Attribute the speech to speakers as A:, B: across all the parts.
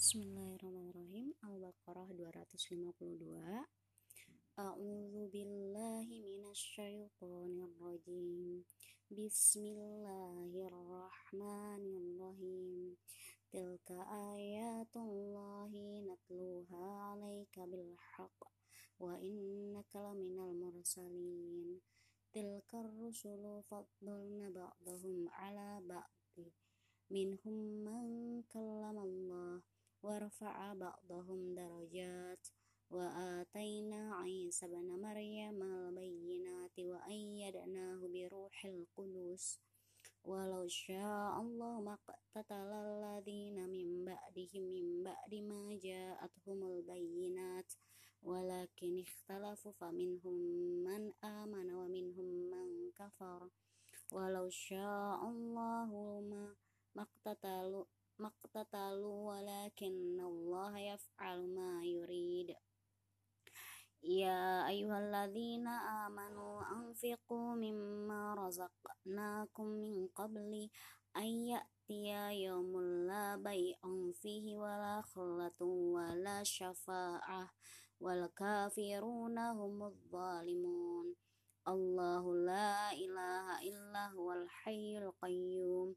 A: Bismillahirrahmanirrahim. Al-Baqarah 252 A'udzu billahi minasyaitonir rajim Bismillahirrahmanirrahim. Tilka ayatullahi natluha 'alaika bil haqq wa innaka laminal mursalin. Tilka rusulu faddalna ba'dahum 'ala ba'di minhum man kallamallah ورفع بعضهم درجات وآتينا عيسى بن مريم البينات وأيدناه بروح القدس ولو شاء الله ما اقتتل الذين من بعدهم من بعد ما جاءتهم البينات ولكن اختلفوا فمنهم من آمن ومنهم من كفر ولو شاء الله ما اقتتلوا ما اقتتلوا ولكن الله يفعل ما يريد. يا أيها الذين آمنوا أنفقوا مما رزقناكم من قبل أن يأتي يوم لا بيع فيه ولا خلة ولا شفاعة والكافرون هم الظالمون. الله لا إله إلا هو الحي القيوم.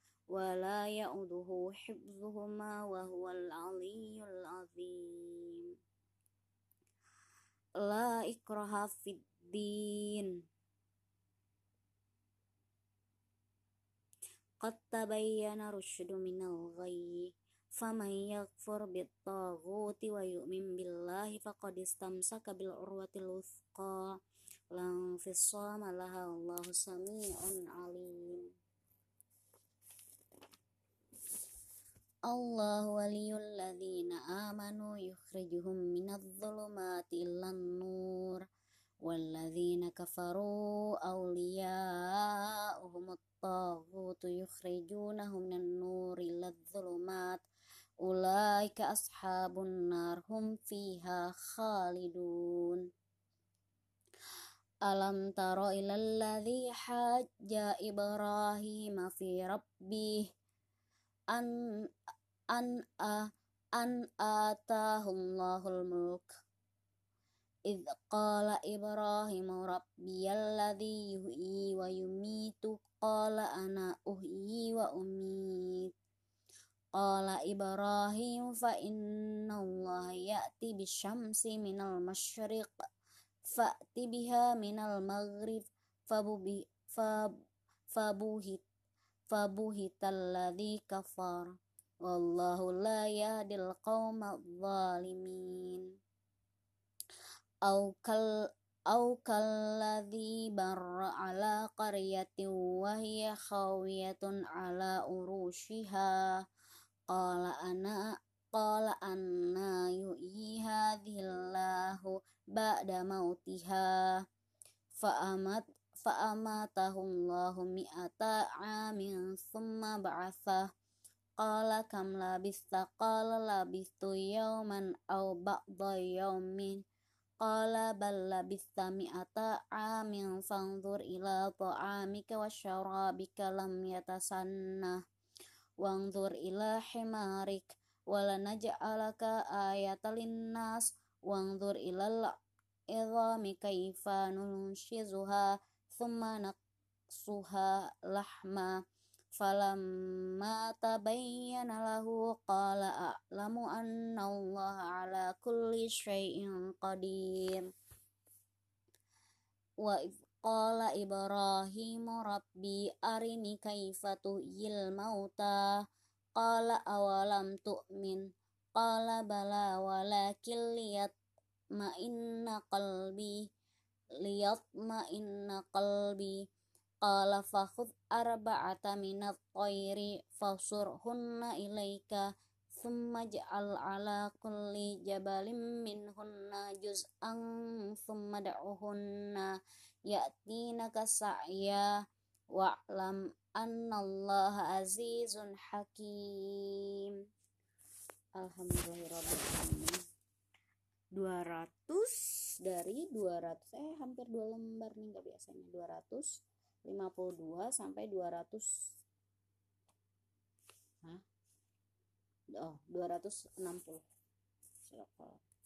A: ولا يؤده حفظهما وهو العلي العظيم. لا إكراه في الدين. قد تبين رشد من الغي فمن يكفر بالطاغوت ويؤمن بالله فقد استمسك بالعروة الوثقى. لا انفصام لها الله سميع عليم. الله ولي الذين آمنوا يخرجهم من الظلمات إلى النور. والذين كفروا أولياؤهم الطاغوت يخرجونهم من النور إلى الظلمات. أولئك أصحاب النار هم فيها خالدون. ألم تر إلى الذي حاج إبراهيم في ربه؟ an an a an atahumllahul mulk إذ قال إبراهيم ربي الذي يحيي ويميت قال أنا أحيي وأميت قال إبراهيم فإن الله يأتي بالشمس من المشرق فأت بها من المغرب فبهت fabuhitalladzi kafar. Wallahu la yahdil qaumadh zalimin. Au kal au kalladzi barra ala qaryatin wa hiya khawiyatun ala urushiha. Qala ana qala anna yuhyi hadhillahu ba'da mautiha. Fa amat fa'amatahullahu mi'ata amin summa ba'atha qala kam labista qala labistu yawman aw ba'da yawmin. Qala bal labista mi'ata amin fanzur ila ta'amika wa syarabika lam yatasanna. Wanzur ila himarik wala naj'alaka ayatan linnas. Wanzur ila al-idhami kaifa nunshizuha thumma naqsuha lahma falamma tabayyana lahu qala a'lamu anna Allah ala kulli syai'in qadir. Wa qala Ibrahim rabbi arini kaifa tuhyil mauta qala awalam tu'min qala bala walakin liyat ma inna qalbi liyatma'inna qalbi qala fakhudh arba'ata minat tayri fasurhunna ilaika Thumma ja'al ala kulli jabalin minhunna juz'an thumma da'uhunna ya'tinaka sa'ya wa'lam annallaha azizun hakim. Alhamdulillahirrahmanirrahim 200 dari 200 eh hampir dua lembar nih nggak biasanya 252 sampai 200 Hah? Oh, 260. Silakan.